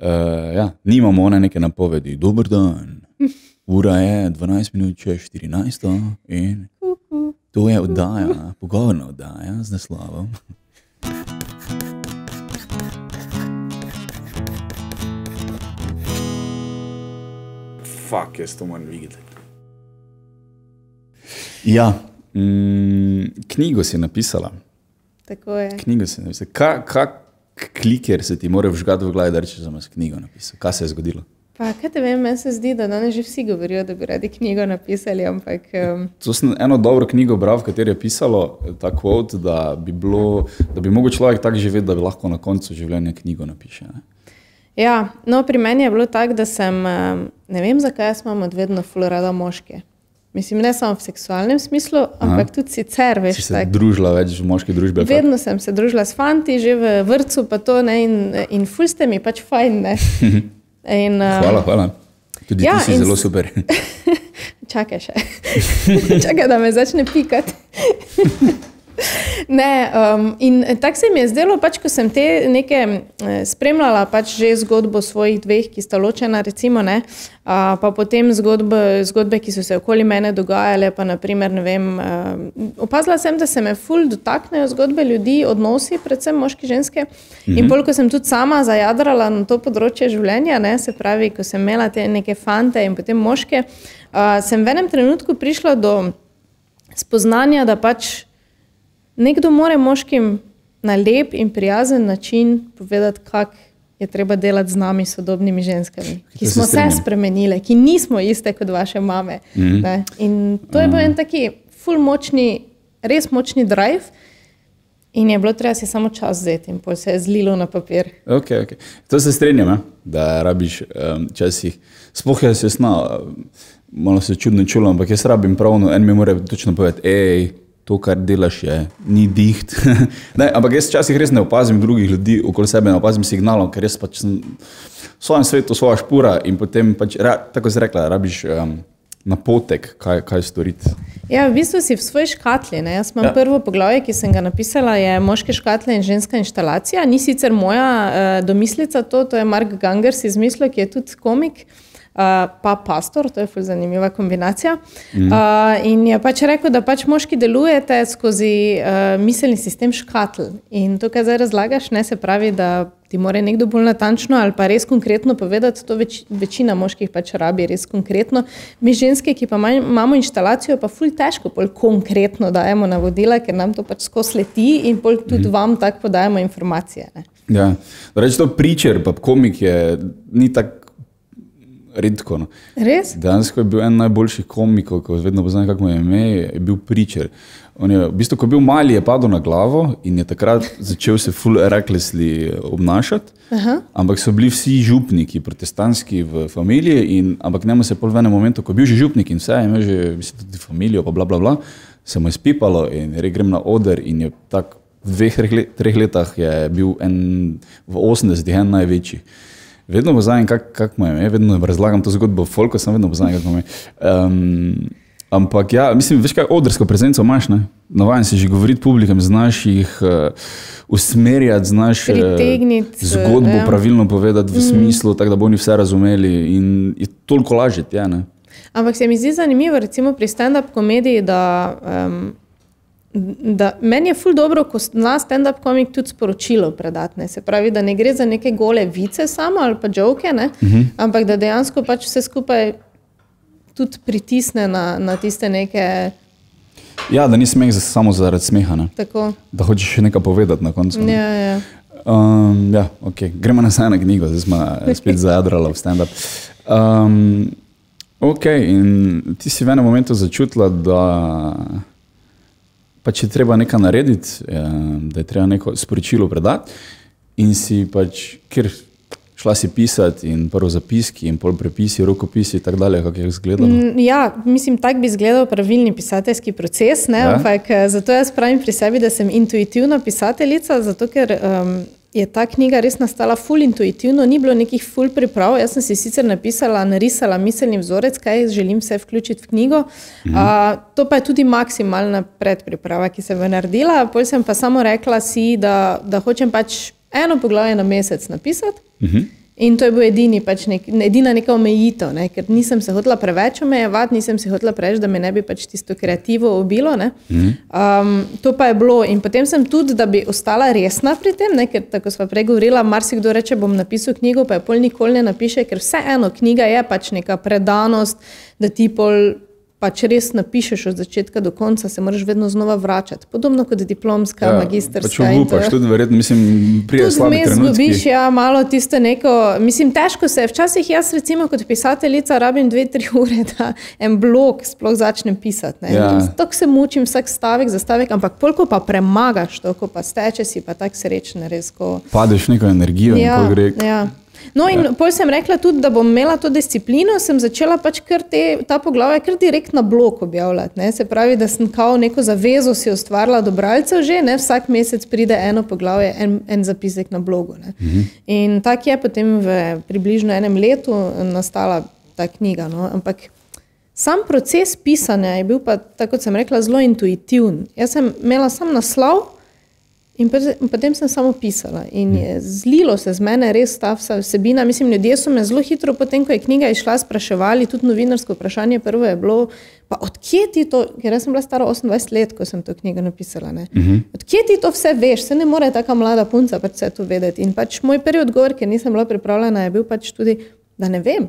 Uh, ja, nimamo one neke napovedi. Dober dan. Ura je 12 minut čez 14 in to je oddaja, pogovorna oddaja z naslovom. Fak, jaz to moram videti. Ja, mm, knjigo si napisala. Tako je. Knjigo si napisala. Kak, kak kliker se ti mora vžgati v glavi, da rečeš, da imaš knjigo napisala? Kaj se je zgodilo? Pa, kaj te vem, meni se zdi, da danes že vsi govorijo, da bi radi knjigo napisali. Ampak, um, To sem eno dobro knjigo bral, v kateri je pisalo ta kvot, da bi, bilo, da bi mogel človek tako živeti, da bi lahko na koncu življenja knjigo napiše. Ne? ja, no, pri meni je bilo tako, da sem, ne vem zakaj, jaz imam od vedno fulorada moške. Mislim, ne samo v seksualnem smislu, ampak Aha. tudi sicer, Si veš, se tako. družila več v moški družbi? Vedno sem se družila s fanti, že v vrtu, pa to ne, in, in ful ste mi pač fajn. Ne? In, um, Hvala, hvala. Tudi Ja, ti si zelo super. Čakaj še. Čakaj, da me začne pikati. Ne, um, in tako se mi je zdelo, pač, ko sem te neke eh, spremljala, pač že zgodbo svojih dveh, ki sta ločena, recimo, ne, a, pa potem zgodbe, zgodbe, ki so se okoli mene dogajale. Pa, naprimer, vem, um, opazila sem, da se me ful dotaknejo zgodbe ljudi, odnosi, predvsem moški, ženske. Mhm. In bolj, ko sem tudi sama zajadrala na to področje življenja, ne, se pravi, ko sem imela te neke fante in potem moške, a, sem v enem trenutku prišla do spoznanja, da pač nekdo more moškim na lep in prijazen način povedati, kako je treba delati z nami, sodobnimi ženskami, ki se smo se spremenile, ki nismo iste kot vaše mame. Mm -hmm. In to je bil en taki ful močni, res močni drive. In je bilo treba si samo čas vzeti, in pol se je zlilo na papir. Okay, okay. To se strinjam, ja, da rabiš um, časih. Sploh jaz jasno, um, malo se čudno čulo, ampak jaz rabim pravno, en mi mora točno povedati, hej, to, kar delaš, je, ni diht. ne, ampak jaz včasih res ne opazim drugih ljudi okoli sebe, ne opazim signalov, ker jaz pač sem v svojem svetu, svoja špura in potem pač, ra, tako se rekla, rabiš um, napotek, kaj, kaj storiti. Ja, v bistvu si v svoji škatli. Ne? Jaz imam Ja. ja. prvo poglavje, ki sem ga napisala, je moške škatle in ženska inštalacija. Ni sicer moja uh, domislica to, to je Mark Gangers izmislil, ki je tudi komik. Uh, pa pastor, to je ful zanimiva kombinacija. Mm. Uh, in je pač rekel, da pač moški delujete skozi uh, miselni sistem škatl. In to, kar zdaj razlagaš, ne se pravi, da ti mora nekdo bolj natančno ali pa res konkretno povedati, to več, večina moških pač rabi res konkretno. Mi ženske, ki pa manj, imamo inštalacijo, pa ful težko bolj konkretno dajemo navodila, ker nam to pač skozi leti in pol tudi mm. vam tako podajamo informacije. Ne. Ja, reči to pričer, pa komik je ni tako redko. No. Res? Dejansko je bil en najboljših komikov, ko vedno poznam, kako je ime, je bil pričer. On je, v bistvu, ko je bil mali, je padel na glavo in je takrat začel se full recklessly obnašati. Aha. Ampak so bili vsi župniki, protestantski v familiji, in, ampak njemu se je pol v enem momentu, ko je bil že župnik in vse, ima že mislim, tudi familijo, pa bla, bla, bla, se mu je spipalo in re, grem na oder in je tak v dveh, treh letah je bil en, v 80-ih en največji. Vedno poznam, kako kak mu je ime, vedno razlagam to zgodbo, folko sem vedno poznal, kako mu je. Um, ampak ja, mislim, veš kaj, odrsko prezenco imaš, ne? Navajen si že govoriti publikam, znaš jih uh, usmerjati, znaš eh, Pritegniti, zgodbo ja. pravilno povedati v smislu, tako da bo oni vse razumeli in je toliko lažje, ja, ne? Ampak se mi zdi zanimivo, recimo pri stand-up komediji, da, um, da meni je ful dobro, ko zna stand-up komik tudi sporočilo predatne. Se pravi, da ne gre za neke gole vice samo ali pa žoke, uh -huh. ampak da dejansko pač vse skupaj tudi pritisne na, na tiste neke. Ja, da ni smeh za, samo zaradi smeha, ne? Tako, da hočeš še nekaj povedati na koncu. ne. ja, ja. Um, ja, okay. Gremo nazaj na knjigo, zdaj smo spet zajadrali v stand-up. Um, ok, in ti si v enem momentu začutila, da pač je treba nekaj narediti, eh, da je treba neko sporočilo predati, in si pač, ker šla si pisati, in prvo zapiski, in pol prepisi, rokopisi, in tako dalje, kako je izgledalo. Mm, Ja, mislim, tako bi izgledal pravilni pisateljski proces. Ne, Ja. ampak eh, zato jaz pravim pri sebi, da sem intuitivna pisateljica, zato ker um, je ta knjiga res nastala ful intuitivno, ni bilo nekih ful priprav. Jaz sem si sicer napisala, narisala miselni vzorec, kaj želim vse vključiti v knjigo. Mhm. Uh, to pa je tudi maksimalna predpriprava, ki sem jo naredila. Potem sem pa samo rekla si, da, da hočem pač eno poglavje na mesec napisati. Mhm. In to je bil edini, pač nek, edina neka omejitev, ne? ker nisem se hotela preveč omejevati, nisem se hotela preveč, da me ne bi pač tisto kreativo ubilo. Um, to pa je bilo. In potem sem tudi, da bi ostala resna pri tem, ne? ker tako smo prej govorili, marsikdo reče, bom napisal knjigo, pa je pol nikoli ne napiše, ker vseeno knjiga je pač neka predanost, da ti pol pa če res napišeš od začetka do konca, se moraš vedno znova vračati. Podobno kot diplomska, ja, magistrska. Pač upaš, tudi verjetno, mislim, priješ slabe trenutke. Zgubiš, ja, malo tiste neko, mislim, težko se je. Včasih jaz recimo kot pisateljica rabim dve, tri ure, da en blog sploh začnem pisati. Ja. Tako se mučim vsak stavek za stavek, ampak koliko pa premagaš to, ko pa steče si pa tak srečen, res ko... Padeš neko energijo ja, in ko gre. Ja. No, in ja. potem sem rekla tudi, da bom imela to disciplino, sem začela pač kar te, ta poglavja kar direkt na blok objavljati. Ne? Se pravi, da sem kao neko zavezo si ustvarila do bralcev že, ne? vsak mesec pride eno poglavje, en, en zapisek na blogu. Mhm. In tako je potem v približno enem letu nastala ta knjiga. No? Ampak sam proces pisanja je bil pa, tako kot sem rekla, zelo intuitiven. Jaz sem imela sam naslov, In potem sem samo pisala in je zlilo se z mene res ta vsebina. Mislim, ljudje so me zelo hitro, potem ko je knjiga išla, spraševali, tudi novinarsko vprašanje. Prvo je bilo, pa odkje ti to, ker sem bila stara 28 let, ko sem to knjigo napisala. Uh mhm. -huh. Odkje ti to vse veš, se ne more taka mlada punca pač vse to vedeti. In pač moj prvi odgovor, ker nisem bila pripravljena, je bil pač tudi, da ne vem.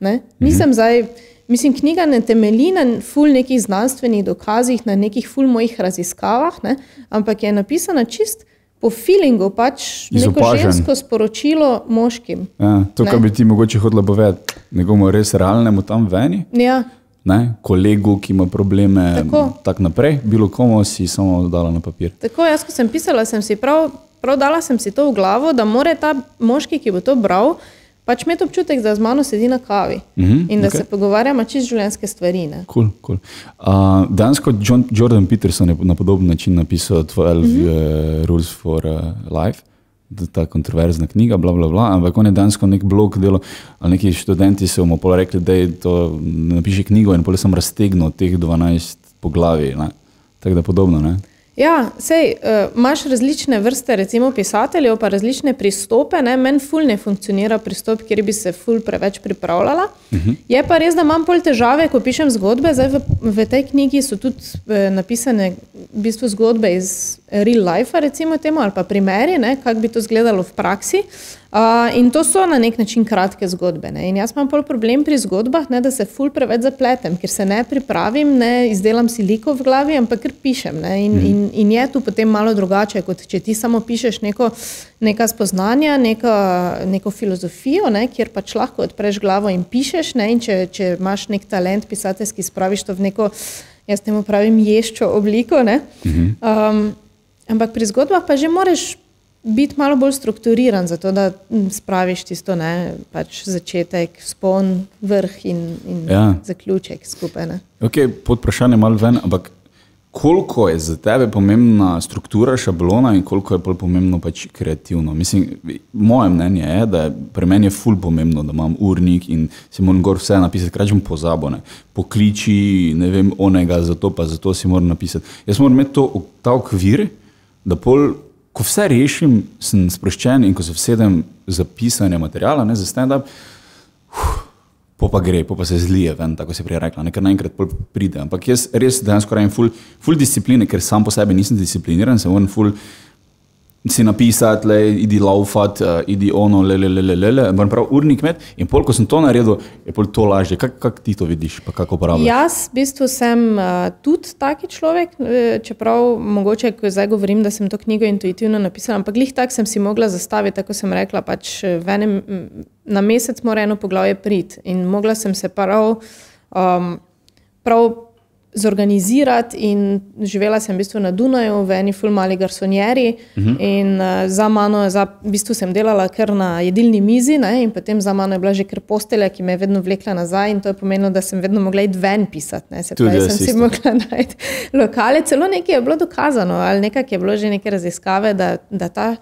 Ne? Nisem uh -huh. zdaj. Mislim, knjiga ne temelji na ful nekih znanstvenih dokazih, na nekih ful mojih raziskavah, ne? ampak je napisana čist po feelingu, pač neko žensko sporočilo moškim. Ja, to, kar bi ti mogoče hodila povedati, nekomu res realnemu tam veni. Ja. Ne, kolegu, ki ima probleme, tako tak naprej, bilo komu si samo dala na papir. Tako, jaz, ko sem pisala, sem si prav, prav dala sem si to v glavo, da mora ta moški, ki bo to bral, pač imeti občutek, da z mano sedi na kavi mm -hmm, in da okay. se pogovarjamo čez življenjske stvari. Cool, cool. uh, Dansko John, Jordan Peterson je na podoben način napisal 12 mm -hmm. uh, Rules for uh, Life. Ta kontroverzna knjiga, bla, bla, bla, ampak on je dansko nek blog delal, ali neki študenti so mu rekli, da je to napiše knjigo in potem sem raztegnil teh 12 poglavij. Tako da podobno. Ne? Ja, sej, uh, imaš različne vrste, recimo pisateljev, pa različne pristope. Meni ful ne funkcionira pristop, kjer bi se ful preveč pripravljala. Uh mhm. -huh. Je pa res, da imam pol težave, ko pišem zgodbe. Zdaj v, v tej knjigi so tudi uh, napisane v bistvu zgodbe iz real life, recimo temu, ali pa primeri, kako bi to izgledalo v praksi. Uh, in to so na nek način kratke zgodbe. Ne? In jaz imam pol problem pri zgodbah, ne, da se ful preveč zapletem, ker se ne pripravim, ne izdelam si liko v glavi, ampak ker pišem. In, mm. in, in je tu potem malo drugače, kot če ti samo pišeš neko, neka spoznanja, neko, neko filozofijo, ne, kjer pač lahko odpreš glavo in pišeš. Ne? In če, če imaš nek talent pisateljski, spraviš to v neko, jaz temu pravim, ješčo obliko. Mm -hmm. um, ampak pri zgodbah pa že moraš biti malo bolj strukturiran, zato da spraviš tisto, ne, pač začetek, spon, vrh in, in ja. zaključek skupaj. Okay, pod vprašanjem malo ven, ampak koliko je za tebe pomembna struktura šablona in koliko je bolj pomembno pač kreativno? Mislim, moje mnenje je, da je pri meni je ful pomembno, da imam urnik in si moram gor vse napisati, kračem pozabone. Pokliči, ne vem, onega, zato pa zato si moram napisati. Jaz moram imeti to, ta okvir, da pol ko vse rešim, sem sproščen in ko se vsedem za pisanje materijala, ne za stand-up, po pa gre, po pa se zlije ven, tako se prej rekla, nekaj naenkrat pride. Ampak jaz res dejansko rajim full, full discipline, ker sam po sebi nisem discipliniran, sem on full si napisati, le, idi laufat, uh, idi ono, le, le, le, le, le, le. moram prav urnik imeti. In pol, ko sem to naredil, je pol to lažje. Kako kak ti to vidiš, pa kako uporabljaš? Jaz v bistvu sem uh, tudi taki človek, eh, čeprav mogoče, ko zdaj govorim, da sem to knjigo intuitivno napisala, ampak glih tak sem si mogla zastaviti, tako sem rekla, pač enem, na mesec mora eno poglavje priti. In mogla sem se prav, um, prav zorganizirati. In živela sem v bistvu na Dunaju, v eni fulmali garsonjeri. Uh mhm. -huh. In uh, za mano, za, v bistvu sem delala kar na jedilni mizi, ne? in potem za mano je bila že kar postelja, ki me je vedno vlekla nazaj. In to je pomenilo, da sem vedno mogla iti ven pisati. Se pravi, sem si mogla najti lokale. Celo nekaj je bilo dokazano, ali nekaj je bilo že neke raziskave, da, da ta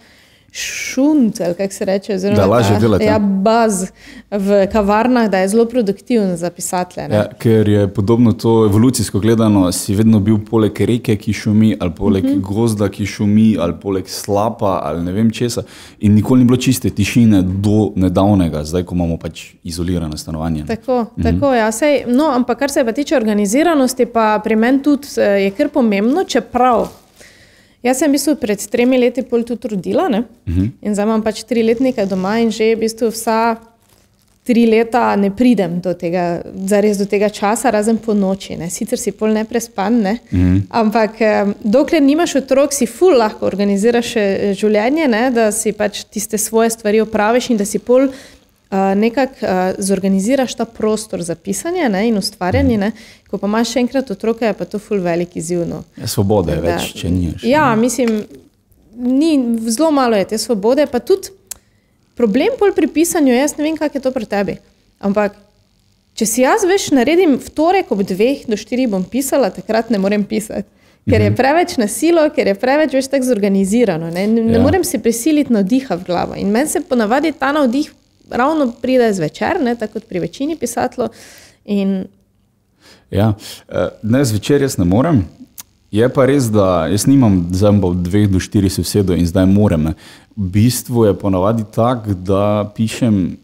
šunt, ali kako se reče, oziroma Da lažje delate. Ja, baz v kavarnah, da je zelo produktiven za pisatelje. Ja, ker je podobno to evolucijsko gledano, si vedno bil poleg reke, ki šumi, ali poleg uh Mhm. -huh. gozda, ki šumi, ali poleg slapa, ali ne vem česa. In nikoli ni bilo čiste tišine do nedavnega, zdaj ko imamo pač izolirane stanovanje. Tako, mm -hmm. tako ja, sej, no, ampak kar se pa tiče organiziranosti, pa pri meni tudi eh, je kar pomembno, čeprav. Jaz sem v bistvu pred tremi leti pol tudi rodila ne? uh -huh. in zdaj imam pač tri letnike doma in že v bistvu vsa tri leta ne pridem do tega, zares do tega časa, razen po noči. Ne? Sicer si pol ne prespan, ne? Uh -huh. ampak dokler nimaš otrok, si ful lahko organiziraš eh, življenje, ne? da si pač tiste svoje stvari opraviš in da si pol nekako uh, zorganiziraš ta prostor za pisanje ne, in ustvarjanje. Ne. Ko pa imaš še enkrat otroka, je pa to ful velik izziv. No. Ja, svobode je Da. več, če niš. Ja, mislim, ni, zelo malo je te svobode, pa tudi problem pol pri pisanju, jaz ne vem, kako je to pri tebi. Ampak, če si jaz veš, naredim v torek ob dveh do štirih bom pisala, takrat ne morem pisati. Ker je preveč nasilo, ker je preveč več tako zorganizirano. Ne, ne, ne Ja. morem si prisiliti navdiha v glavo. In meni se ponavadi ta navdih ravno pride zvečer, ne, tako kot pri večini pisateljev. In Ja, eh, ne zvečer jaz ne morem. Je pa res, da jaz nimam pa od dveh do štirih sosedov in zdaj morem. Ne. V bistvu je ponavadi tako, da pišem.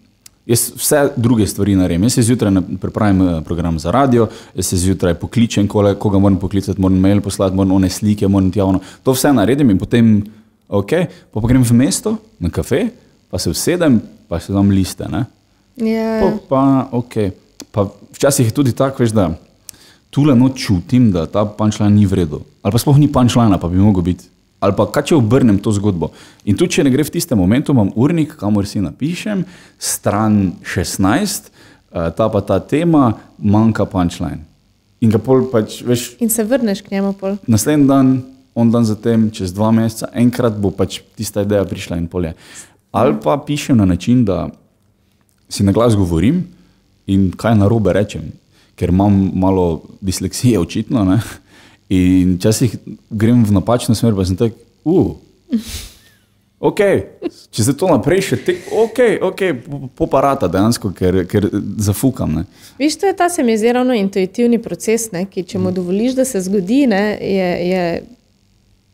Jaz vse druge stvari naredim. Jaz se zjutraj pripravim eh, program za radio, jaz se zjutraj pokličem, kole, koga moram poklicati, moram mail poslati, moram one slike, moram javno. To vse naredim in potem, ok, pa, pa grem v mesto na kafe, pa se usedem, pa se dam liste. Ne. je, Po, pa, okay. pa včasih je tudi tako, veš, da tule noč čutim, da ta punčlina ni v redu. Ali pa sploh ni punčlina, pa bi mogel biti. Ali pa kaj če obrnem to zgodbo. In tudi če ne gre v tistem momentu, imam urnik, kamor si napišem, stran 16, eh, ta pa ta tema, manjka punčlin. In ga pol pač, veš, in se vrneš k njemu pol. naslednji dan, on dan zatem, čez dva meseca, enkrat bo pač tista ideja prišla in polje. Ali pa pišem na način, da si na glas govorim in kaj narobe rečem, ker imam malo disleksije, očitno. Ne? In včasih grem v napačno smer, pa sem tak, uh. Ok, če se to naprej še tek, ok, ok, poparata dejansko, ker, ker zafukam. Ne? Viš, to je ta se mi zdi ravno intuitivni proces, ne, ki če mu dovoliš, da se zgodi, ne, je, je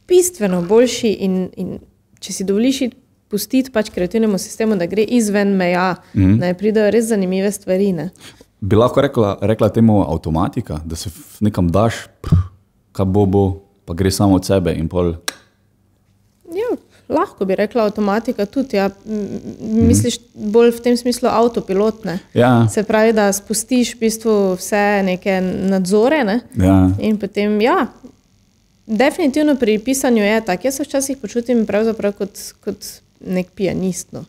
bistveno boljši. In, in če si dovoliš iti pustiti pač kreativnemu sistemu, da gre izven meja, mm -hmm. da pridejo res zanimive stvari. Ne. Bi lahko rekla, rekla temu avtomatika, da se nekam daš, kaj bo, bo, pa gre samo od sebe in pol. Ja, lahko bi rekla avtomatika tudi. Ja. M- Misliš bolj v tem smislu avtopilotne. Ja, Se pravi, da spustiš v bistvu vse neke nadzore ne? ja. in potem, ja, definitivno pri pisanju je tako. Jaz se včasih počutim kot, kot nek pianist. No.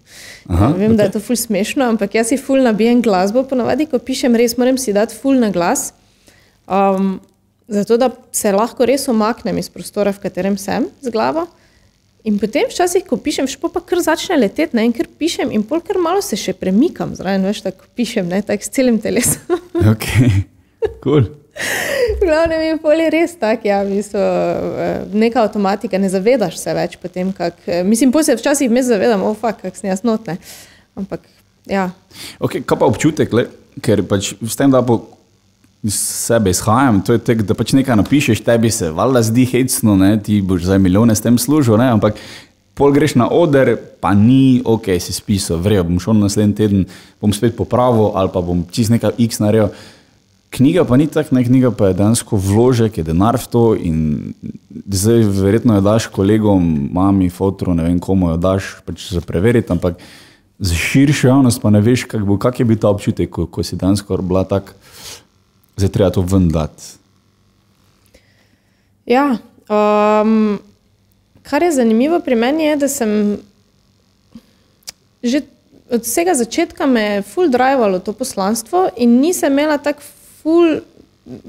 Aha, Vem, okay. da je to ful smešno, ampak jaz si ful nabijem glasbo, ponavadi, ko pišem, res moram si dati ful na glas. Um, zato, da se lahko res omaknem iz prostora, v katerem sem z glavo. In potem, včasih, ko pišem, špo pa kar začne leteti, ne, in ker pišem, in pol kar malo se še premikam zraven, veš, tako pišem, ne, tako s celim telesom. ok, cool. Glavno je polje res tako, ja, v bistvu, eh, neka avtomatika, ne zavedaš se več potem, kak, eh, mislim, po se včasih me zavedam, oh, fakt, kak sem jaz notne. Ampak, ja, Okay, kaj pa občutek, le, ker pač s tem, da po iz sebe izhajam, to je tek, da pač nekaj napišeš, tebi se valjda zdi hecno, ne, ti boš za milijone s tem služil, ne, ampak pol greš na oder, pa ni, ok, si spisal, vrejo, bom šel naslednji teden, bom spet popravil ali pa bom čist nekaj X naredil. Knjiga pa ni tako, ne knjiga pa je dejansko vložek, je denar v to in zdaj verjetno jo daš kolegom, mami, fotru, ne vem komu jo daš, pač za preveriti, ampak za širšo javnost pa ne veš, kak, bo, kak je bil ta občutek, ko, ko si dejansko bila tak, zdaj treba to ven dati. ja um, kar je zanimivo pri meni je, da sem že od vsega začetka me je full drivalo to poslanstvo in nisem imela tako full,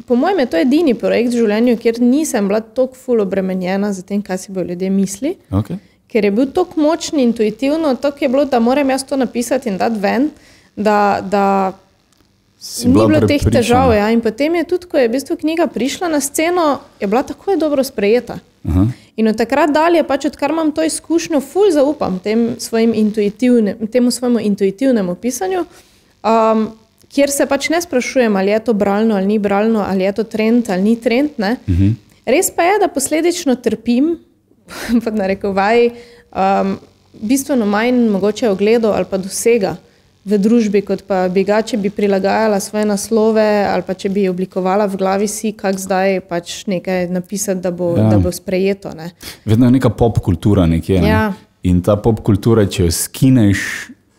po mojem je to edini projekt v življenju, kjer nisem bila tako full obremenjena z tem, kaj si bodo ljudje mislili. Okay. ker je bil tako močen, intuitivno, tako je bilo, da moram jaz to napisati in dati ven, da, da ni bilo teh prepričana. težav. Ja. In potem je tudi, ko je v bistvu knjiga prišla na sceno, je bila tako dobro sprejeta. Aha. In od takrat dalje, pač odkar imam to izkušnjo, ful zaupam tem svojim intuitivnem, temu svojemu intuitivnemu pisanju, um, kjer se pač ne sprašujem, ali je to bralno ali ni bralno, ali je to trend ali ni trend. Uh -huh. Res pa je, da posledično trpim, pod narekovaji, um, bistveno manj mogoče ogledov ali pa dosega v družbi, kot pa bi ga, če bi prilagajala svoje naslove ali pa če bi oblikovala v glavi si, kako zdaj pač nekaj napisati, da bo, ja. da bo sprejeto. Ne. Vedno je neka pop kultura nekje. Ne? Ja. In ta pop kultura, če jo skineš,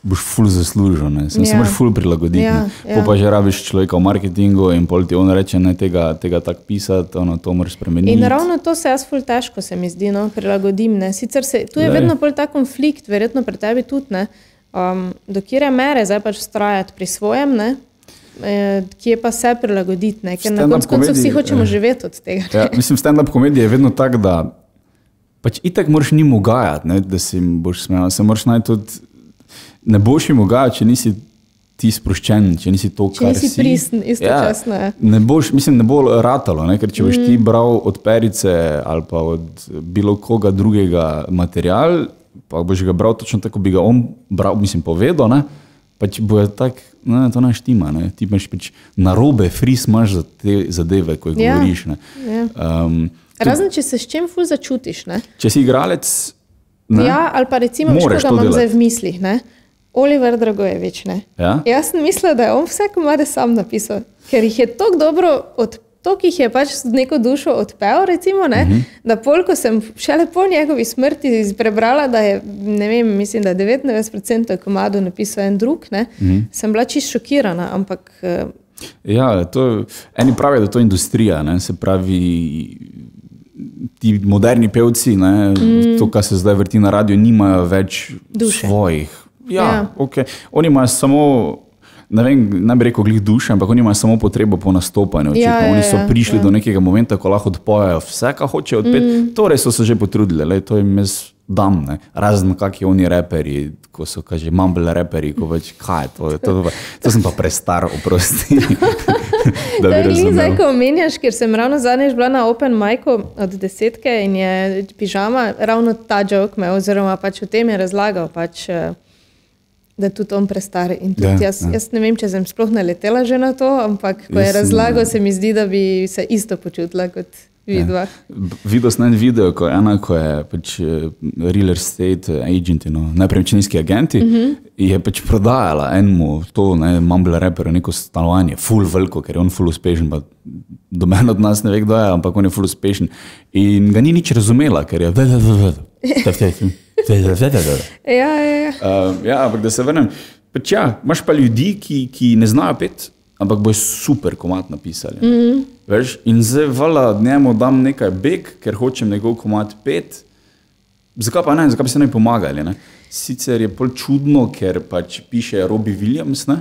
boš ful zaslužil, ne? se Ja. moraš ful prilagoditi. Ja, ne. ja. Po pa že rabiš človeka v marketingu in pol ti on reče, ne tega, tega tako pisati, ono, to moraš spremeniti. In ravno to se jaz ful težko, se mi zdi, no, prilagodim. Ne. Sicer se, tu je Glej. vedno bolj ta konflikt, verjetno pri tebi tudi, ne. Um, do kjer mere zdaj pač strajati pri svojem, ne. eh, Kje pa se prilagoditi, ne? ker na koncu koncev vsi hočemo eh. živeti od tega. ne. Ja, mislim, stand-up komedija je vedno tak, da pač itak moraš njim ugajati, ne, da si boš smejal. Se moraš najti tudi, ne boš jim ugajati, če nisi ti sproščen, če nisi to, Če kar nisi si. pristen, istočasno, ja. Ne boš, mislim, ne bo ratalo, ne, ker če boš mm. ti bral od perice ali pa od bilo koga drugega material, pa boš ga bral točno tako, bi ga on bral, mislim, povedal, ne, pač bo tako, ne, to ne štima, ne, ti imaš pač narobe, fris imaš za te zadeve, ko jih Ja. govoriš. Ne. Ja. Um, Razen če se s čim ful začutiš. Ne? če si igralec, ne, Ja, ali pa recimo, koga to imam delati. zdaj v mislih. Ne? Oliver Dragojevič. Ne? Ja? Jaz sem mislila, da je on vse komade sam napisal, ker jih je tako dobro od. To, ki jih je pač z neko dušo odpel, recimo, ne, uh -huh. da polko sem šele po njegovi smrti prebrala, da je, ne vem, mislim, da je 99% komadov napisal en drug, ne, uh -huh. sem bila čisto šokirana, ampak eh, Ja, to, eni pravijo, da je to industrija, ne, se pravi, ti moderni pevci, ne, mm. to, kar se zdaj vrti na radiju, nimajo več Duše. svojih. Ja, Ja. Okay. Oni imajo samo. Ne, vem, ne bi rekel, glih duše, ampak oni imajo samo potrebo po nastopanju. Ja, ja, oni so ja, prišli ja. do nekega momenta, ko lahko odpovejo vse, kar hočejo odpeti. Mm. Torej so se že potrudili, le, to jim jaz dam. Ne. Razen kakšni oni reperi, ko so kaže, mumble reperi, ko več kaj je to. To, to, to sem pa prestar, oprosti. da To bi je glih zdaj, ko omenjaš, ker sem ravno zadnjič bila na Open Micu od desetke in je pižama ravno ta jok me, oziroma pač o tem je razlagal, pač, eh, da je tudi on prestar. Tudi Ja, jaz, ja. jaz ne vem, če sem sploh naletela že na to, ampak ko je Jaz sem- razlagal, se mi zdi, da bi se isto počutila kot vidva. B- Videl sem en video, ko je ena, ko je pač eh, real estate agent, no, nepremičninski agenti, uh -huh. je pač prodajala enemu to, ne, mumble rapper, neko stanovanje, full veliko, ker je on full uspešen. Pa do mene od nas ne ve, kdo je, ampak on je full uspešen. In ga ni nič razumela, ker je. Ja, ja, ja. Uh, ja, ampak da se vrnem. Pač ja, imaš pa ljudi, ki, ki ne znajo pet, ampak bojo super komat napisali. Mm -hmm. Veš, in zdaj vala njemu dam nekaj beg, ker hočem njegov komat pet. Zakaj pa ne, zakaj bi se ne pomagali? Ne? Sicer je pol čudno, ker pač piše Robbie Williams, ne?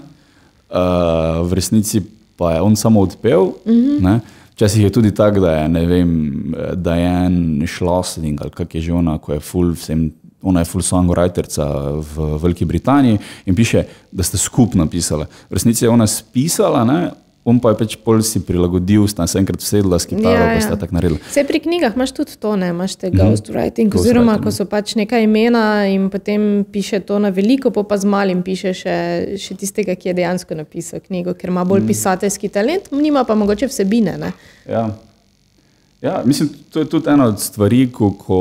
uh, v resnici pa je on samo odpel. Mm -hmm. Včasih je tudi tako, da je, ne vem, da je en Schlossling ali kak je že ona, ko je full vsem. Ona je full songwriterca v Veliki Britaniji in piše, da ste skupaj napisali. V resnici je ona spisala, ne? on pa je pač pol si prilagodil, sta se enkrat sedla s kitaro, Ja, ja, pa sta tako naredila. Vse pri knjigah imaš tudi to, ne imaš te ghostwriting, oziroma Ghostwriting, ko so pač neka imena in potem piše to na veliko, pa, pa z malim piše še, še tistega, ki je dejansko napisal knjigo, ker ima bolj pisateljski talent, nima pa mogoče vsebine. Ne? Ja. ja, mislim, to je tudi ena od stvari, ko, ko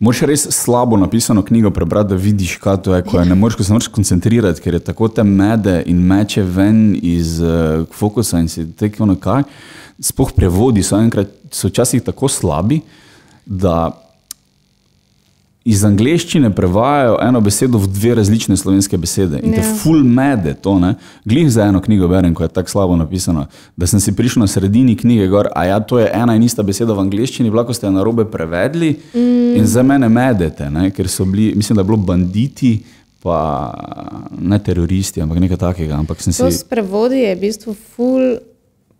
moraš res slabo napisano knjigo prebrati, da vidiš, kaj to je. Ne moreš, se moreš koncentrirati, ker je tako te mede in meče ven iz uh, fokusa in si tekmo na kaj. Sploh prevodi so enkrat, so včasih tako slabi, da iz angleščine prevajajo eno besedo v dve različne slovenske besede. In te Ja. full mede to. Ne? Glih za eno knjigo berem, ko je tako slabo napisano, da sem si prišel na sredini knjige gor, a ja, to je ena in ista beseda v angleščini, vlako ste jo na robe prevedli mm. in za mene medete, ne? ker so bili, mislim, da je bilo banditi. Pa ne teroristi, ampak nekaj takega. Ampak si. To s prevodi je v bistvu ful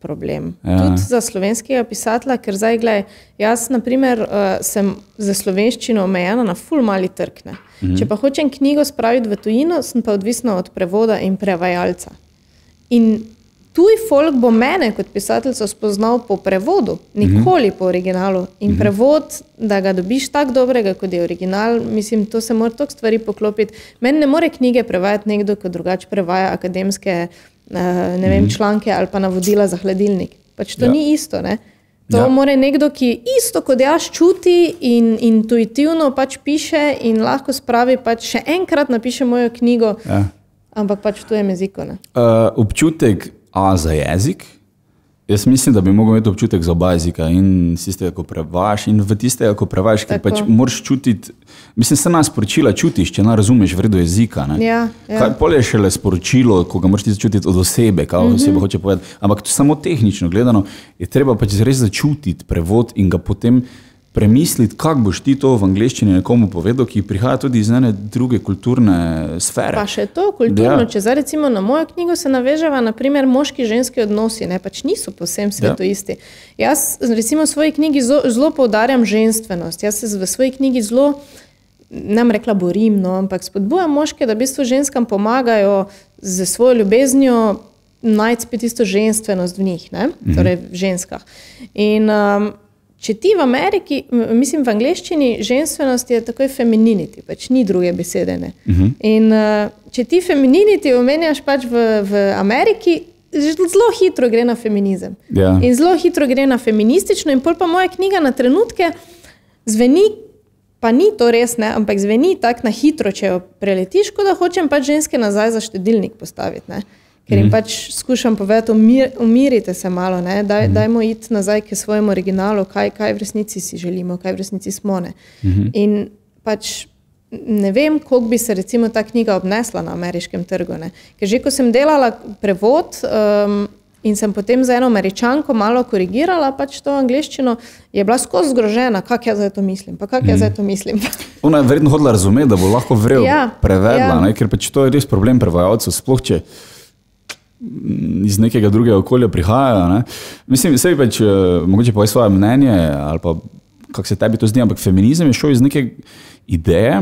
problem. Ja. Tudi za slovenskega pisatelja, ker zdaj, gledaj, jaz naprimer, uh, sem za slovenščino omejena na ful mali trg. ne. Mhm. Če pa hočem knjigo spraviti v tujino, sem pa odvisna od prevoda in prevajalca. In tuj folk bo mene kot pisateljico spoznal po prevodu, nikoli mm -hmm. po originalu. In mm -hmm. prevod, da ga dobiš tako dobrega, kot je original, mislim, to se mora toliko stvari poklopiti. Meni ne more knjige prevajati nekdo, ki drugače prevaja akademske ne vem, -hmm. članke ali pa navodila za hladilnik. Pač to ja. ni isto. Ne? To ja. mora nekdo, ki isto kot jaz čuti in intuitivno pač piše in lahko spravi, pač še enkrat napiše mojo knjigo, ja. ampak pač v tujem jeziku. Uh, občutek A za jezik. Jaz mislim, da bi lahko imel občutek za oba jezika in tiste, ko prevajaš, in v tiste, ko prevajaš, ker pač moraš čutiti. Mislim, se nas sporočila čutiš, če ne razumeš vredo jezika. Ja, ja. Kaj polje še le sporočilo, ko ga moraš začutiti od osebe, kaj mm -hmm. oseba hoče povedati. Ampak samo tehnično gledano je treba pač res začutiti prevod in ga potem premisliti, kako boš ti to v angleščini nekomu povedal, ki prihaja tudi iz ene druge kulturne sfere. Pa še to kulturno, ja. če zdaj recimo na mojo knjigo se naveževa, naprimer moški ženski odnosi, ne pač niso posem svetu ja. isti. Jaz recimo v svoji knjigi zelo poudarjam ženstvenost, jaz se v svoji knjigi zelo, bom rekla borim, no, ampak spodbujam moške, da v bistvu ženskam pomagajo z svojo ljubeznijo najti spet isto ženstvenost v njih, ne? Mhm. torej v ženskah. In um, Če ti v Ameriki, mislim v angleščini, ženskost je takoj femininiti, pač ni druge besede. Uh mhm. -huh. In uh, če ti femininiti omenjaš pač v, v Ameriki, zelo hitro gre na feminizem. Yeah. Ja. In zelo hitro gre na feministično, in pol pa moja knjiga na trenutke zveni, pa ni to res, ne, ampak zveni tako na hitro, če jo preletiš, kot da hočem pač ženske nazaj za štedilnik postaviti. Ne ker jim mm. pač skušam povedati, umir, umirite se malo, Daj, mm. dajmo iti nazaj k svojemu originalu, kaj, kaj v resnici si želimo, kaj v resnici smo. Mm -hmm. In pač ne vem, koliko bi se recimo ta knjiga obnesla na ameriškem trgu. Ne? Ker že ko sem delala prevod. Um, In sem potem za eno američanko malo korigirala pač to angliščino, je bila skozi zgrožena, kako jaz zdaj to mislim. Kako jaz zdaj to mislim. Ona je verjetno hodila razumeti, da bo lahko vrel ja, prevedla, ja. ker pač to je res problem prevajalcev. Sploh če iz nekega drugega okolja prihajajo. Ne? Mislim, da se pač, mogoče povej svoje mnenje ali pa kako se tebi to zdi, ampak feminizem je šel iz neke ideje.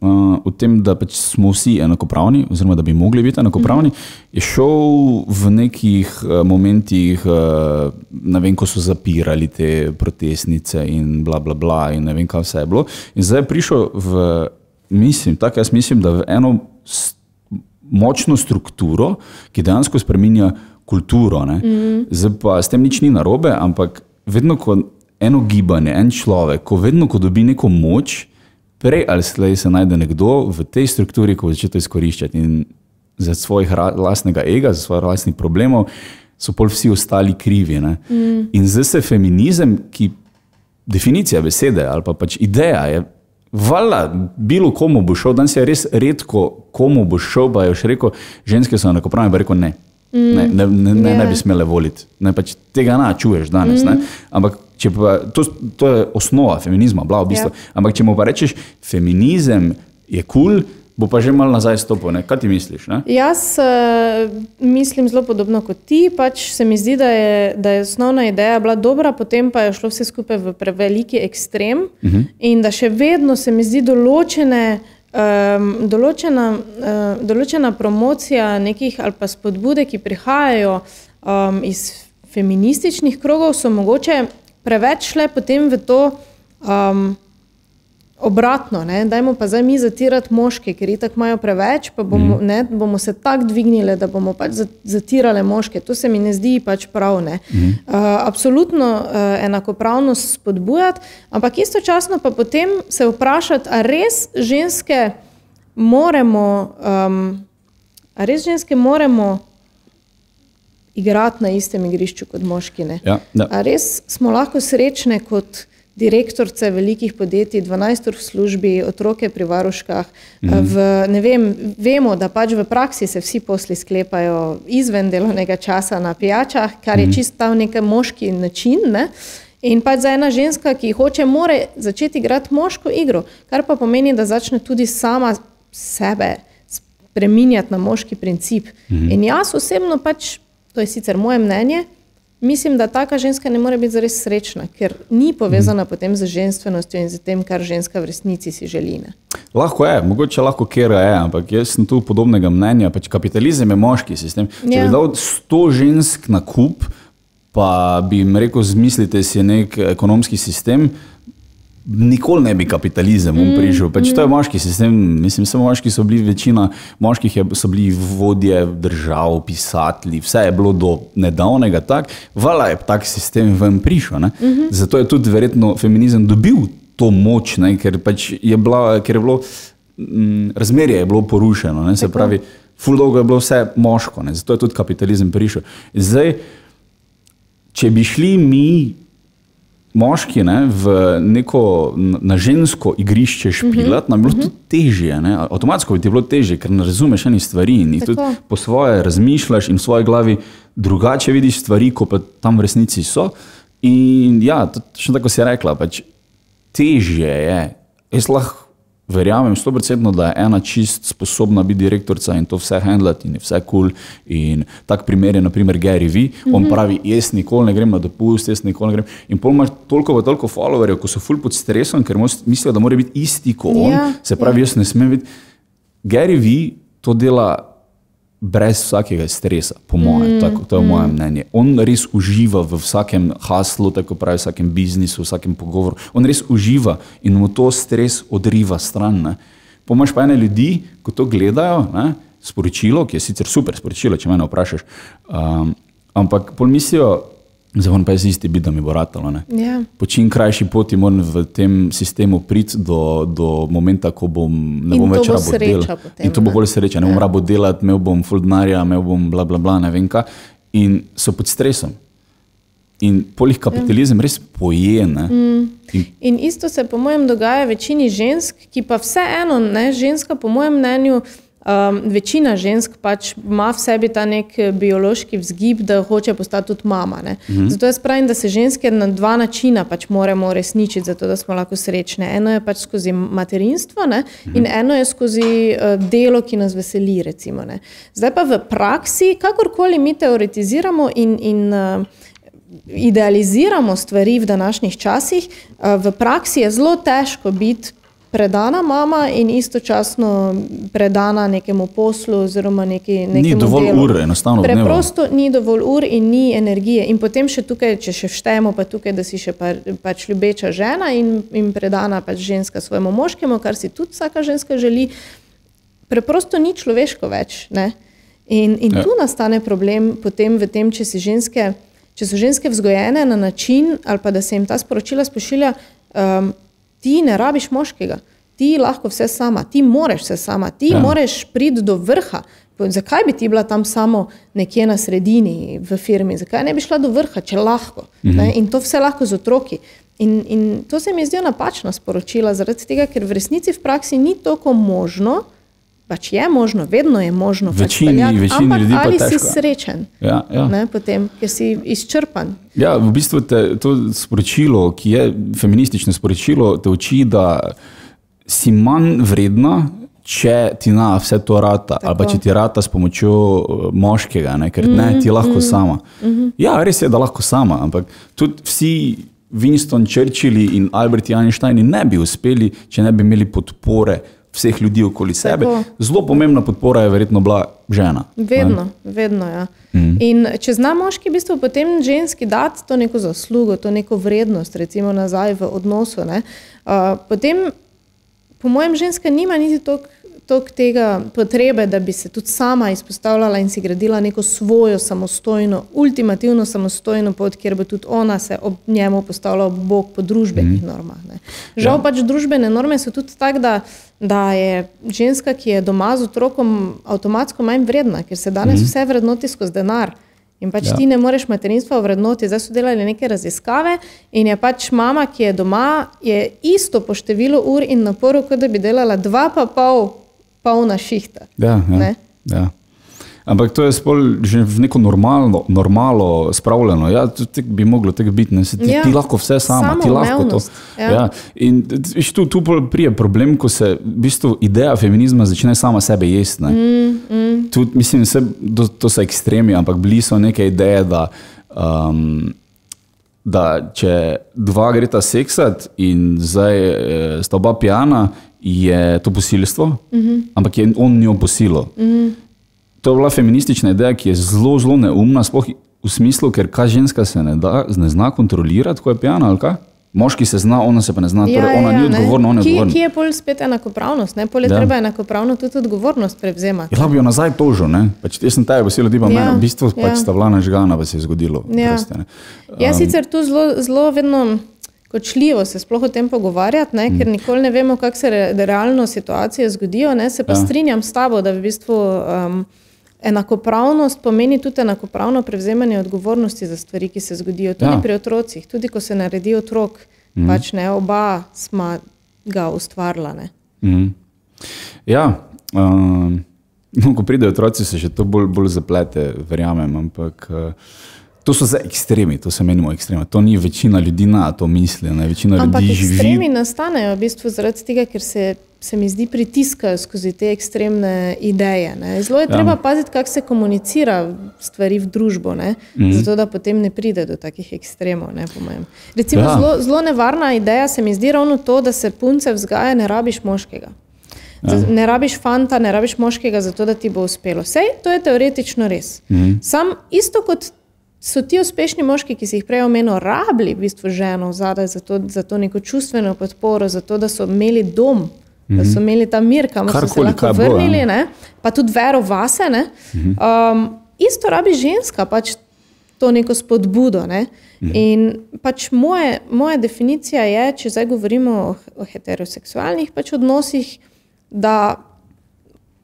Uh, o tem, da pač smo vsi enakopravni, oziroma da bi mogli biti enakopravni, mm -hmm. je šel v nekih uh, momentih, uh, ne vem, ko so zapirali te protestnice in bla, bla, bla, in ne vem, kaj vse je bilo. In zdaj je prišel v, mislim, tako jaz mislim, da v eno močno strukturo, ki dejansko spremenja kulturo. Mm. Zdaj pa s tem nič ni narobe, ampak vedno, ko eno gibanje, en človek, ko vedno, ko dobi neko moč, prej ali slej se najde nekdo v tej strukturi, ko začne to izkoriščati in za svojih lastnega ega, za svojih lastnih problemov, so pol vsi ostali krivi. Mm. In zdaj se feminizem, ki definicija besede ali pa pač ideja je. Vala, bilo komu bo šel, danes je res redko, komu bo šel, pa je še rekel, ženske so enakopravne, pa rekel ne. Mm. Ne, ne, ne, ne, ne bi smele voliti. Ne, pač tega ne čuješ danes. Mm. Ampak pa, to, to je osnova feminizma, bla, v bistvu. yeah. Ja. Ampak če mu pa rečeš, feminizem je kul. Cool, bo pa že malo nazaj stopil. Ne? Kaj ti misliš? Ne? Jaz uh, mislim zelo podobno kot ti. Pač se mi zdi, da je, da je osnovna ideja bila dobra, potem pa je šlo vse skupaj v preveliki ekstrem uh mhm. -huh. in da še vedno se mi zdi določene. Um, določena, uh, določena promocija nekih ali pa spodbude, ki prihajajo um, iz feminističnih krogov, so mogoče preveč šle potem v to, um, obratno, ne? dajmo pa zdaj mi zatirati moške, ker jih tako imajo preveč, pa bomo, mm. ne, bomo se tako dvignili, da bomo pač zatirali moške. To se mi ne zdi pač prav. Mm. Uh, absolutno uh, enakopravnost spodbujati, ampak istočasno pa potem se vprašati, ali res ženske moramo, um, res ženske moramo igrati na istem igrišču kot moški. Ja, res smo lahko srečne kot direktorice velikih podjetij, 12 ur v službi, otroke pri varuškah. Mhm. V, vem, vemo, da pač v praksi se vsi posli sklepajo izven delovnega časa na pijačah, kar je mhm. čisto nek moški način. Ne? In pač za ena ženska, ki hoče, mora začeti igrati moško igro, kar pa pomeni, da začne tudi sama sebe spreminjati na moški princip. Mhm. In jaz osebno, pač, to je sicer moje mnenje, mislim, da taka ženska ne more biti zares srečna, ker ni povezana potem z ženstvenostjo in z tem, kar ženska v resnici si želi. Ne. Lahko je, mogoče lahko kera je, ampak jaz sem tu podobnega mnenja. Pač kapitalizem je moški sistem. Če Ja. bi dal 100 žensk na kup, pa bi jim rekel, zmislite si nek ekonomski sistem. Nikoli ne bi kapitalizem mm, prišel. Pač to je moški sistem. Mislim, samo moški so bili, večina moških je, so bili vodje držav, pisatelji, vse je bilo do nedavnega tako. Vala je tak sistem ven prišel. Mm -hmm. Zato je tudi verjetno feminizem dobil to moč, ne, ker, pač je bila, ker je bilo mm, razmerje je bilo porušeno. Ne, se pravi, ful dolgo je bilo vse moško, ne, zato je tudi kapitalizem prišel. Zdaj, če bi šli mi moški ne, v neko na žensko igrišče špilat, nam bi bilo tudi težje. Ne? Avtomatsko bi ti bilo težje, ker ne razumeš enih stvari in jih tudi po svoje razmišljaš in v svoji glavi drugače vidiš stvari, kot pa tam v resnici so. In ja, točno tako si rekla, pač težje je. Jaz lahko verjamem, stoprocentno, da je ena čist sposobna biti direktorica in to vse handlati in vse kul. Cool. In tak primer je naprimer Gary V. Mm -hmm. On pravi, jaz nikoli ne grem na dopust, jaz nikoli ne grem. In pol imaš toliko pa toliko followerjev, ko so ful pod stresom, ker mislijo, da mora biti isti kot on. Ja, Se pravi, jaz ne smem biti. Gary V. to dela brez vsakega stresa, po mojem, mm, tako, to je mm. moje mnenje. On res uživa v vsakem haslu, tako pravi, v vsakem biznisu, v vsakem pogovoru. On res uživa in mu to stres odriva stran. Ne. Pomaž pa ene ljudi, ko to gledajo, ne, sporočilo, ki je sicer super sporočilo, če me vprašaš, um, ampak pol mislijo, zdaj pa je z isti bit, da mi bo ratalo. Ne. Ja. Po čim krajši poti moram v tem sistemu priti do, do momenta, ko bom, ne In bom več bo rabo potem, In to bo bolj sreča, ne bom rabo delati, imel bom full denarja, imel bom bla bla bla, ne vem kaj. In so pod stresom. In polih kapitalizem res poje. Ne? In In isto se, po mojem, dogaja večini žensk, ki pa vseeno, ne, ženska, po mojem mnenju, um, večina žensk pač ima v sebi ta nek eh, biološki vzgib, da hoče postati tudi mama. Ne. -hmm. Zato jaz pravim, da se ženske na dva načina pač moramo uresničiti, zato da smo lahko srečne. Eno je pač skozi materinstvo ne, -hmm. in eno je skozi uh, delo, ki nas veseli. Recimo, ne. Zdaj pa v praksi, kakorkoli mi teoretiziramo in. in uh, idealiziramo stvari v današnjih časih, a v praksi je zelo težko biti predana mama in istočasno predana nekemu poslu oziroma neki, nekemu dovolj delu. ur enostavno. Preprosto ni dovolj ur in ni energije. In potem še tukaj, če še štejemo, pa tukaj, da si še pa, pač ljubeča žena in, in predana pač ženska svojemu moškemu, kar si tudi vsaka ženska želi, preprosto ni človeško več. Ne? In, in Ja. tu nastane problem potem v tem, če, si ženske, če so ženske vzgojene na način, ali pa da se jim ta sporočila spošilja, um, ti ne rabiš moškega, ti lahko vse sama, ti moreš vse sama, ti Ja. moreš priti do vrha. Zakaj bi ti bila tam samo nekje na sredini v firmi? Zakaj ne bi šla do vrha, če lahko? Mm -hmm. In to vse lahko z otroki. In, in to se mi zdijo napačna sporočila, zaradi tega, ker v resnici v praksi ni toliko možno, pač je možno, vedno je možno. pač Večini- peljati, večini ampak ljudi pa ali si težko. srečen, Ja, ja. ne, potem, ker si izčrpan. Ja, v bistvu te, to sporočilo, ki je feministično sporočilo, te uči, da si manj vredna, če ti na vse to rata, Tako. ali pa če ti rata s pomočjo eh, moškega, ne? ker ne, ti lahko mm, sama. Mm. Ja, res je, da lahko sama, ampak tudi vsi Winston Churchilli in Albert Einstein ne bi uspeli, če ne bi imeli podpore vseh ljudi okoli sebe. Tako. Zelo pomembna podpora je verjetno bila žena. ne. Vedno, vedno. Ja. Mm. In če zna moški v bistvu potem ženski dati to neko zaslugo, to neko vrednost, recimo nazaj v odnosu, ne, uh, potem, po mojem, ženska nima niti toliko toliko tega potrebe, da bi se tudi sama izpostavljala in si gradila neko svojo samostojno, ultimativno samostojno pot, kjer bo tudi ona se ob njemu postavila ob bok po družbenih mm. normah. Ne. Žal ja. pač družbene norme so tudi tak, da, da je ženska, ki je doma z otrokom, avtomatsko manj vredna, ker se danes mm. vse vrednoti skozi denar. In pač Ja. ti ne moreš materinstva vrednoti. Zdaj so delali neke raziskave in je pač mama, ki je doma, je isto po številu ur in naporu, kot da bi delala dva pa pol polna šihta. Ja, ja, Ne? ja. Ampak to je že v neko normalno, normalo spravljeno. Ja, tek bi moglo tako biti. Ne? Se Ti, ja. Ti lahko vse sama, ti lahko to. Ja. Ja. In viš, tu, tu prije problem, ko se v bistvu ideja feminizma začne sama sebe jesti. Mm, mm. Tud, mislim, se, to, to so ekstremi, ampak bili so neke ideje, da Um, da če dva greta seksat in zdaj eh, sta oba pijana, je to posilstvo, mm -hmm. ampak je on njo posilo. Mm -hmm. To je bila feministična ideja, ki je zelo, zelo neumna, sploh v smislu, ker kaj ženska se ne, da, ne zna kontrolirati, ko je pijana ali kaj. Moški se zna, ona se pa ne zna, Ja, torej ja, ona ja, ni odgovorna, ona je Kje, odgovorna. kje je pol spet enakopravnost? Ne? Pol je Ja. treba enakopravno tudi odgovornost prevzemati. Ja, bi jo nazaj tožil, ne? Pač jaz sem taj, si ljudi pa Ja, meni, v bistvu ja. pač sta bila nažgana, pa se je zgodilo. Ja. Oprosti, ne. Jaz sicer tu zelo, zelo vedno kočljivo se sploh o tem pogovarjati, ne, ker nikoli ne vemo, kako se re, realno situacije zgodijo. Ne, se pa Ja. ja. strinjam s tabo, da v bistvu um, enakopravnost pomeni tudi enakopravno prevzemanje odgovornosti za stvari, ki se zgodijo. Tudi Ja. pri otrocih, tudi ko se naredi otrok, mm. pač ne oba smo ga ustvarila. Ne. Mhm. Ja, um, no, ko pridejo otroci, se še to bolj, bolj zaplete, verjamem. Ampak uh, to so zdaj ekstremi, to se menimo ekstremi. To ni večina ljudi na to misli. Ne? Večina Ampak ljudi ekstremi živi. nastanejo v bistvu zaradi tega, ker se, se mi zdi pritiskajo skozi te ekstremne ideje. Ne. Zelo je Ja. treba paziti, kako se komunicira stvari v družbo, ne, mm. zato da potem ne pride do takih ekstremov. Ne. Recimo, Ja. zelo, zelo nevarna ideja se mi zdi ravno to, da se punce vzgaja, ne rabiš moškega. Ja. Ne rabiš fanta, ne rabiš moškega, zato da ti bo uspelo. Vse to je teoretično res. Mm. Sam isto kot so ti uspešni moški, ki si jih prej omenil, rabili v bistvu ženo zadaj za to, za to neko čustveno podporo, za to, da so imeli dom, mm -hmm. da so imeli ta mir, kamor so se lahko bo, vrnili, ne? pa tudi vero vase. Ne? Um, isto rabi ženska, pač to neko spodbudo. Ne? In pač moje, moja definicija je, če zdaj govorimo o, o heteroseksualnih pač odnosih, da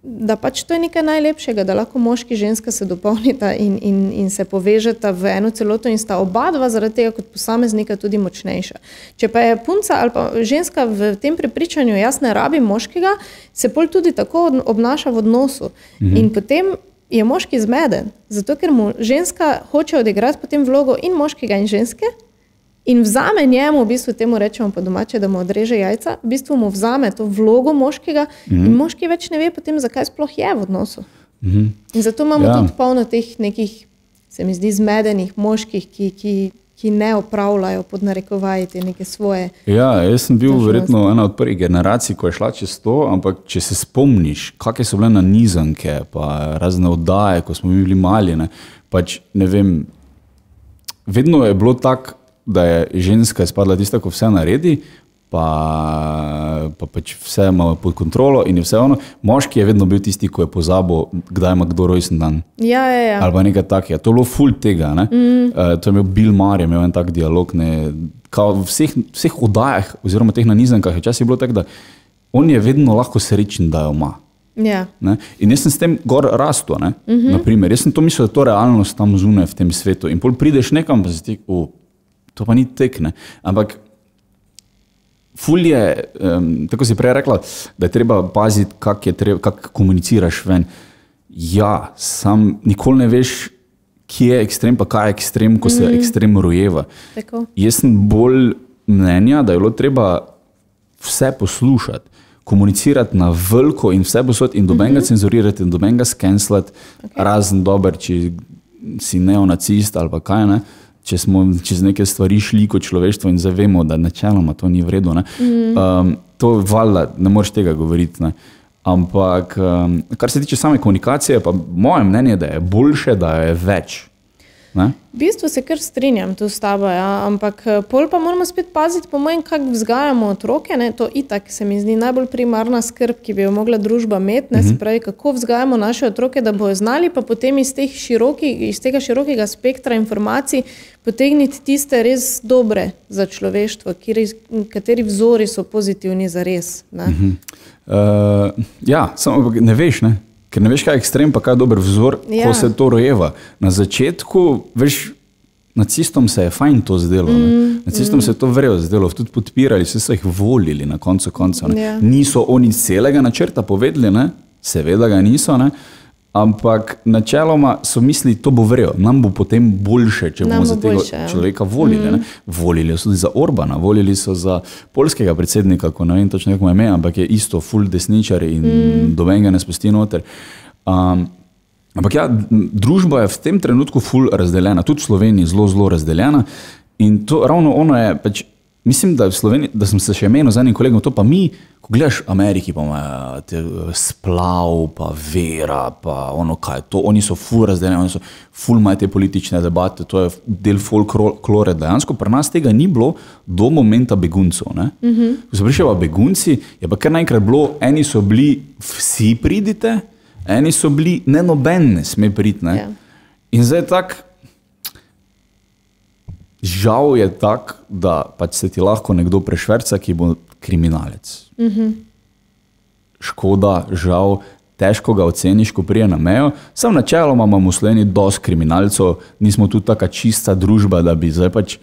da pač to je nekaj najlepšega, da lahko moški in ženska se dopolnita in, in, in se povežeta v eno celoto in sta oba dva zaradi tega kot posameznika tudi močnejša. Če pa je punca ali pa ženska v tem prepričanju, jaz ne rabim moškega, se pol tudi tako obnaša v odnosu. Mhm. In potem je moški zmeden, zato ker mu ženska hoče odigrati potem vlogo in moškega in ženske. In vzame njemu, v bistvu temu rečemo po domače, da mu odreže jajca, v bistvu mu vzame to vlogo moškega mm. in moški več ne ve potem, zakaj sploh je v odnosu. Mm. In zato imamo Ja. tudi polno teh nekih, se mi zdi, zmedenih moških, ki, ki, ki ne opravljajo pod narekovaji te neke svoje. Ja, jaz sem bil verjetno ena od prvih generacij, ko je šla čez to, ampak če se spomniš, kakšne so bile nanizanke, pa razne oddaje, ko smo mi bili mali, ne, pač ne vem, vedno je bilo tako, da je ženska spadla tista, ko vse naredi, pa, pa pač vse ima pod kontrolo in je vse ono. Moški je vedno bil tisti, ki je pozabil, kdaj ima kdo rojsten dan. Ja, ja, ja. Ali pa nekaj takega. To je bilo ful tega. Mm. Uh, to je imel Bill Maher, imel en tak dialog. Ne, kao v vseh, vseh oddajah, oziroma teh nanizankah, je včasih bilo tako, da on je vedno lahko srečen, da jo ima. ja. Ne? In jaz sem s tem gor rastel. Uh -huh. Naprimer, jaz sem to mislil, da je to realnost tam zunaj v tem svetu. In pol prideš nekam, pa si ti, oh, to pa ni tekne. Ampak ful je, um, tako si prej rekla, da je treba paziti, kako kak komuniciraš ven. Ja, sam nikoli ne veš, kje je ekstrem, pa kaj je ekstrem, ko se mm -hmm. ekstrem rojeva. Tako. Jaz sem bolj mnenja, da je bilo treba vse poslušati, komunicirati na veliko in vse posod, in dobenega mm -hmm. cenzurirati, in dobenega skenslati, okay. razen dober, če si neonacist ali kaj ne. Če smo čez neke stvari šli kot človeštvo in zavemo, da načeloma to ni vredno, mm. um, to valjda ne moreš tega govoriti. Ne. Ampak, um, kar se tiče same komunikacije, pa moje mnenje je, da je boljše, da je več. Ne? V bistvu se kar strinjam tu s tabo, ja, ampak eh, pol pa moramo spet paziti, po mojem, kako vzgajamo otroke. Ne, to itak se mi zdi najbolj primarna skrb, ki bi jo mogla družba imeti. Ne, se pravi, kako vzgajamo naše otroke, da bojo znali pa potem iz, široki, iz tega širokega spektra informacij potegniti tiste res dobre za človeštvo, kateri, kateri vzori so pozitivni za res. Ne. Uh, ja, samo ne veš, ne? Ker ne veš, kaj je ekstrem, pa kaj je dober vzor, ja. ko se to rojeva. Na začetku, veš, nacistom se je fajn to zdelo. Mm, nacistom mm. se je to vrejo zdelo, tudi podpirali, vse so jih volili na koncu koncev. ne. Ja. Niso oni celega načrta povedali, ne? seveda ga niso. Ne? Ampak načeloma so mislili, da bo vrejo, nam bo potem boljše, če Nam bomo bo za tega boljše, ja. človeka volili. Mm. Volili so tudi za Orbana, volili so za polskega predsednika, ko ne vem točno, kako je ime, ampak je isto, full desničar in mm. doben ga ne spusti noter. Um, Ampak ja, družba je v tem trenutku ful razdeljena, tudi v Sloveniji zelo, zelo razdeljena. In to ravno ono je, pač, mislim, da, je v Sloveniji, da sem se še menil z enim kolegom, to pa mi, ko gledaš Ameriki, pa imajo te eh, splav, pa vera, pa ono kaj, to oni so ful razdeljeni, oni so ful imajo te politične debate, to je del folklore. Dejansko pri nas tega ni bilo do momenta beguncev. Mm -hmm. Ko so prišli begunci, je pa kar naenkrat bilo, eni so bili, vsi pridite, eni so bili, ne noben ne sme priti. Ne? Ja. In zdaj je tako, žal je tako, da pač se ti lahko nekdo prešverca, ki bo kriminalec. Mm -hmm. Škoda, žal, težko ga oceniš, ko prije na mejo. Sam načeloma imamo v Sloveniji dosti kriminalcev, nismo tu taka čista družba, da bi zdaj pač.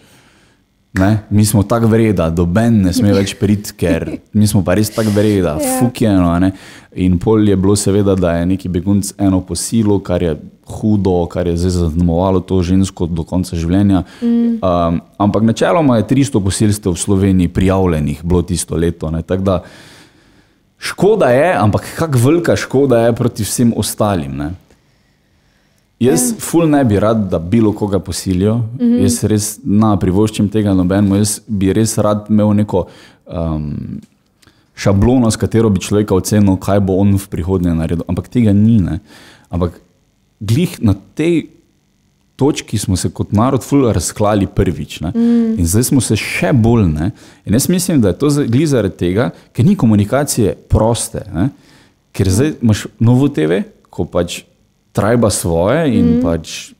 Ne, mi smo tako vreda, doben ne sme več priti, ker mi smo pa res tako vreda, Ja. fukjeno. In pol je bilo seveda, da je neki begunc eno posilo, kar je hudo, kar je zdaj zaznamovalo to žensko do konca življenja. Mm. Um, ampak načeloma je 300 posilstev v Sloveniji prijavljenih, bilo tisto leto. da škoda je, ampak kako velika škoda je proti vsem ostalim. Ne. Jaz, ful ne bi rad, da bilo koga posilijo, mm -hmm. jaz res ne privoščim tega nobenemu, jaz bi res rad imel neko um, šablono, s katero bi človeka ocenil, kaj bo on v prihodnje naredil. Ampak tega ni. Ne. Ampak glih na tej točki smo se kot narod ful razklali prvič. Mm. In zdaj smo se še bolj. Ne. In jaz mislim, da je to glih zaradi tega, ker ni komunikacije proste. Ne. Ker zdaj imaš novo TV, ko pač trajba svoje in mm. pač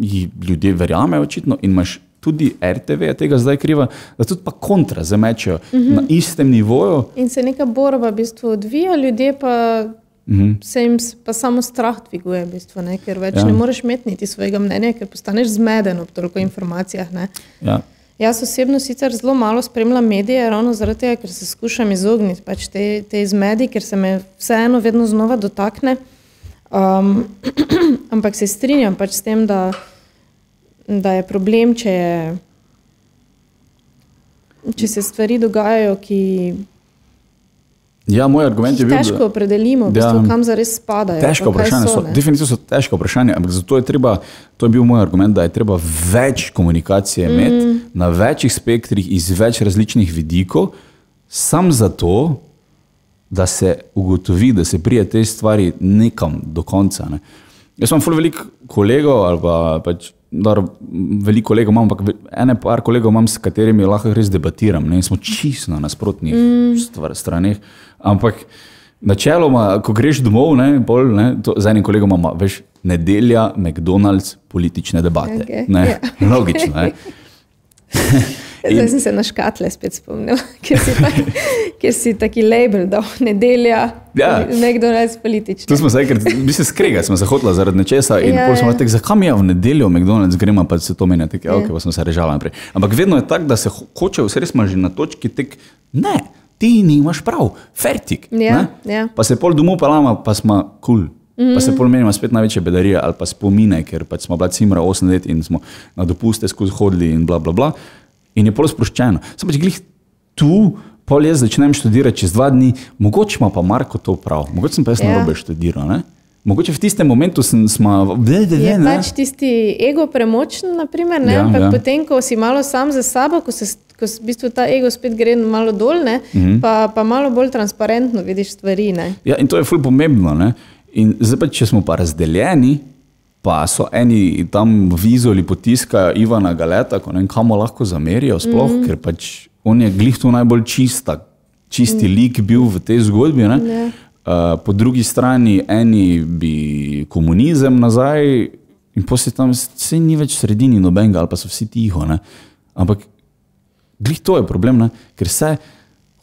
ji ljudje verjamejo, očitno, in imaš tudi RTV, je tega zdaj kriva, da tudi pa kontra zamečejo mm -hmm. na istem nivoju. In se neka borba v bistvu odvija, ljudje pa mm -hmm. se jim pa samo strah dviguje, v bistvu, ne? ker več Ja. ne moreš imeti niti svojega mnenja, ker postaneš zmeden ob toliko informacijah. Ne? Ja. Jaz osebno sicer zelo malo spremljam medije, ravno zaradi tega, ker se skušam izogniti pač te, te zmedi, ker se me vseeno vedno znova dotakne. Um, ampak se strinjam pač s tem, da, da je problem, če, je, če se stvari dogajajo, ki ja, moj argument je bil, težko da opredelimo, v bistvu, Ja. kam zares spadajo. težko vprašanje so, ne. definitivno so težko vprašanje, ampak zato je treba, to je bil moj argument, da je treba več komunikacije imeti mm. na večjih spektrih iz več različnih vidikov, sam zato, da se ugotovi, da se prije te stvari nekam do konca. Ne. Jaz imam ful veliko kolegov, ali pa pač, dar, veliko kolegov imam, ampak ene par kolegov imam, s katerimi lahko res debatiram. Ne, smo čisto na nasprotnih mm. stvar, straneh. Ampak načeloma, ko greš domov, ne, pol, ne, to, z enim kolegom imamo, veš, nedelja, McDonald's, politične debate. Okej, ne, ja. Logično. Ne. Zdaj sem se na škatle spet spomnil, ker si, ta, ker si taki label dal, nedelja, Ja. nekdo res politični. Tu smo se enkrat, bi se skregali, smo se hotla zaradi nečesa in Ja, ja, smo ja. rekli, zakaj mi je v nedeljo v McDonald's gremo, pa se to meni tako, ja. ok, pa smo se režali naprej. Ampak vedno je tako, da se ho- hoče, vse res smo že na točki tek, ne, ti nimaš prav, fertik. Ja, ne? ja. Pa se pol domov pelama, pa smo kul. Cool. Mm. Pa se pol menimo spet največje bedarije ali pa spomine, ker pač smo bila cimra 8 let in smo na dopuste skozi hodili in bla bla bla. In je pol sproščeno. Sem pač glih tu, pol jaz začnem študirati čez dva dni, mogoče ima pa Marko to prav, mogoče sem pa jaz Ja. narobe študiral. Ne? Mogoče v tistem momentu sem, smo, da, Je ne. pač tisti ego premočen, naprimer, ne? Ja, ampak ja. potem, ko si malo sam za sabo, ko, se, ko v bistvu ta ego spet gre malo dol, ne? Mhm. pa, pa malo bolj transparentno vidiš stvari. Ne? Ja, in to je ful pomembno. Ne? In zdaj, pa, če smo pa razdeljeni, pa so eni tam vizoli potiskajo Ivana Galeta, ko ne vem, kamo lahko zamerijo, sploh, mm. ker pač on je glih tu najbolj čista, čisti mm. lik bil v tej zgodbi. Ne? Ja. Uh, po drugi strani, eni bi komunizem nazaj, in poslej tam vse ni več v sredini nobenega, ali pa so vsi tiho. Ne? Ampak glih to je problem, ne? ker se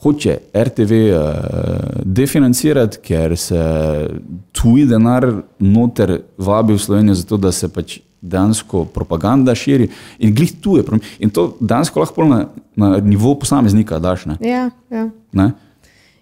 hoče RTV uh, definancirati, ker se tuji denar noter vabi v Slovenijo, zato da se pač dejansko propaganda širi. In glih tu je problem. In to dejansko lahko na, na nivo posameznika daš. Ne? Ja, ja. Ne?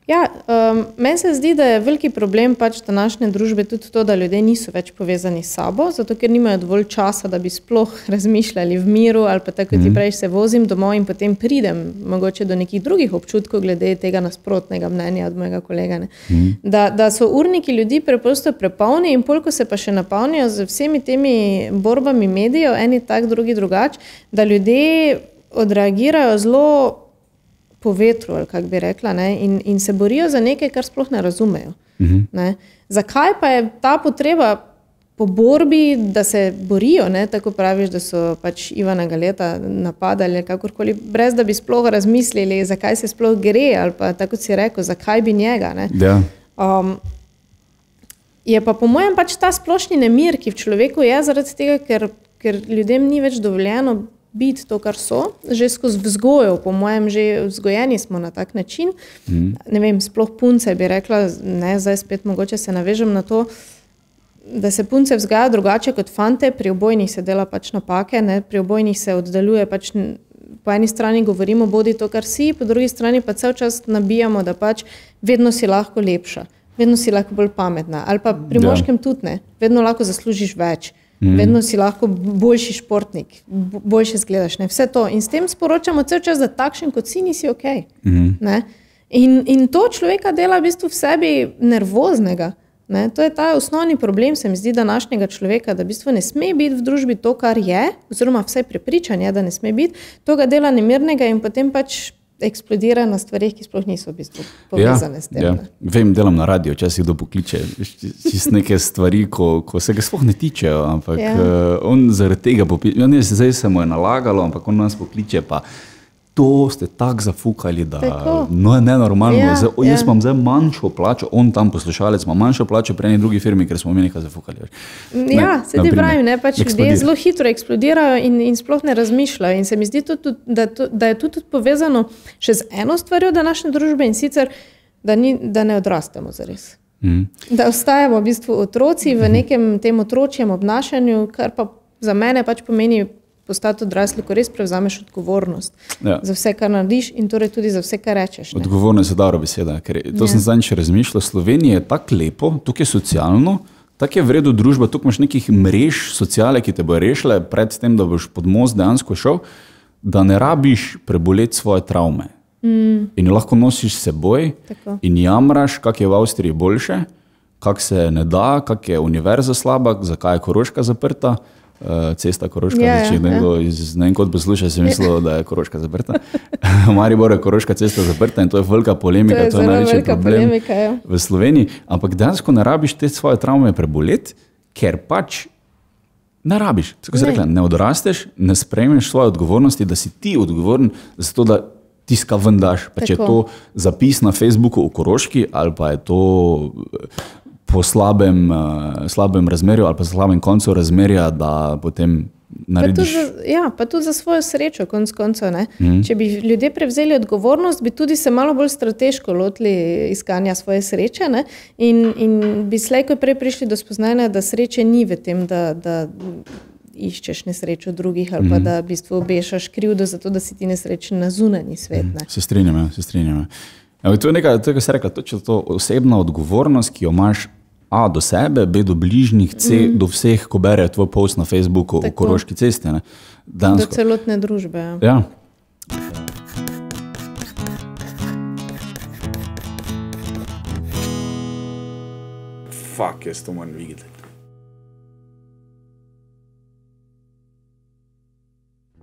Ja, um, meni se zdi, da je veliki problem pač današnje družbe tudi to, da ljudje niso več povezani s sabo, zato ker nimajo dovolj časa, da bi sploh razmišljali v miru ali pa tako, kot ti Mhm. prej se vozim domov in potem pridem mogoče do nekih drugih občutkov glede tega nasprotnega mnenja od mojega kolega. ne. Mhm. Da, da so urniki ljudi preprosto prepolni in polko se pa še napolnijo z vsemi temi borbami medijev, eni tak, drugi drugač, da ljudje odreagirajo zelo po vetru, ali kako bi rekla, ne, in, in se borijo za nekaj, kar sploh ne razumejo. Ne. Zakaj pa je ta potreba po borbi, da se borijo, ne, tako praviš, da so pač Ivana Galeta napadali, ali kakorkoli, brez da bi sploh razmislili, zakaj se sploh gre, ali pa tako si rekel, zakaj bi njega. Ne. Ja. Um, je pa po mojem pač ta splošni nemir, ki v človeku je, zaradi tega, ker, ker ljudem ni več dovoljeno biti to, kar so, že skozi vzgojo, po mojem, že vzgojeni smo na tak način. Mm. Ne vem, sploh punce bi rekla, ne, zdaj spet mogoče se navežem na to. Da se punce vzgaja drugače kot fante, pri obojnih se dela pač napake, ne? pri obojnih se oddaljuje. Pač po eni strani govorimo, bodi to, kar si, po drugi strani pa cel čas nabijamo, da pač vedno si lahko lepša, vedno si lahko bolj pametna. Ali pa pri Ja. moškem tudi ne, vedno lahko zaslužiš več, mm. vedno si lahko boljši športnik, bo- boljše zgledaš. Ne? Vse to. In s tem sporočamo cel čas, da takšen kot si nisi ok. Mm. In, in to človeka dela v bistvu v sebi nervoznega. Ne, to je ta osnovni problem, se mi zdi, današnjega človeka, da v bistvu ne sme biti v družbi to, kar je, oziroma vse prepričanje, da ne sme biti, to ga dela nemirnega in potem pač eksplodira na stvarih, ki sploh niso v bistvu povezane s tem. ja. Vem, delam na radio, včasih kdo pokliče. Čist neke stvari, ko, ko se ga sploh ne tičejo. Ampak Ja. ja. uh, on zaradi tega, popi- ja, ne, zdaj se mu je nalagalo, ampak on nas pokliče. Pa, To ste tako zafukali, da Tako. no, je nenormalno. Ja, Zdaj, o, jaz ja. imam zdaj manjšo plačo, on tam poslušalec ima manjšo plačo pri eni drugi firmi, ker smo mi nekaj zafukali. veš. Ja, se ti pravim, ne, pač ljudje eksplodira. zelo hitro eksplodirajo in, in sploh ne razmišljajo. In se mi zdi, tudi, da, da je to tudi povezano še z eno stvarjo današnje družbe in sicer, da, ni, da ne odrastemo zares. Mm. Da ostajamo v bistvu otroci v nekem tem otročjem obnašanju, kar pa za mene pač pomeni postati odrasli, ko res prevzameš odgovornost Ja. za vse, kar narediš in torej tudi za vse, kar rečeš. ne. Odgovornost je dobra beseda. Ker to Ja. sem zadnjič razmišljal. Slovenija je tako lepo, tukaj je socialno, tako je vredno družba, tukaj imaš nekih mrež sociale, ki te bo rešile pred tem, da boš pod most dejansko šel, da ne rabiš preboleti svoje travme. Mm. In lahko nosiš s seboj Tako. in jamraš, kak je v Avstriji boljše, kak se ne da, kak je univerza slaba, zakaj je Koroška zaprta. Uh, cesta Koroška, Ja, ja, ja, če nekdo iz ne vem, kot posluša, si mislil, da je Koroška zaprta. V Mariboru je Koroška cesta zaprta in to je velika polemika, To je to je največji problem polemika, ja. v Sloveniji. Ampak dejansko ne rabiš te svoje travme preboleti, ker pač ne rabiš. Tako se rekla, ne odrasteš, ne sprejmeš svoje odgovornosti, da si ti odgovoren za to, da tiska ven daš. Pa če je to zapis na Facebooku v Koroški ali pa je to eh, po slabem, uh, slabem razmerju ali pa slabem koncu razmerja, da potem Pa narediš. za, ja, pa tudi za svojo srečo, konc koncev. Mm. Če bi ljudje prevzeli odgovornost, bi tudi se malo bolj strateško lotili iskanja svoje sreče ne? in, in bi slejko prej prišli do spoznanja, da sreče ni v tem, da, da iščeš nesrečo drugih ali pa da v bistvu obešaš krivdo za to, da si ti nesrečen na zunanji svet. Ne? Se strinjam, ja, se strinjam. ja. Ampak to je nekaj, to je, kar se točno to osebna odgovornost, ki jo imaš A do sebe, B do bližnjih, C mm. do vseh, ko berejo tvoj post na Facebooku o Tako. Koroški cesti. ne. Do Dejansko- celotne družbe. Ja. Ja. Fak, jaz to moram videti.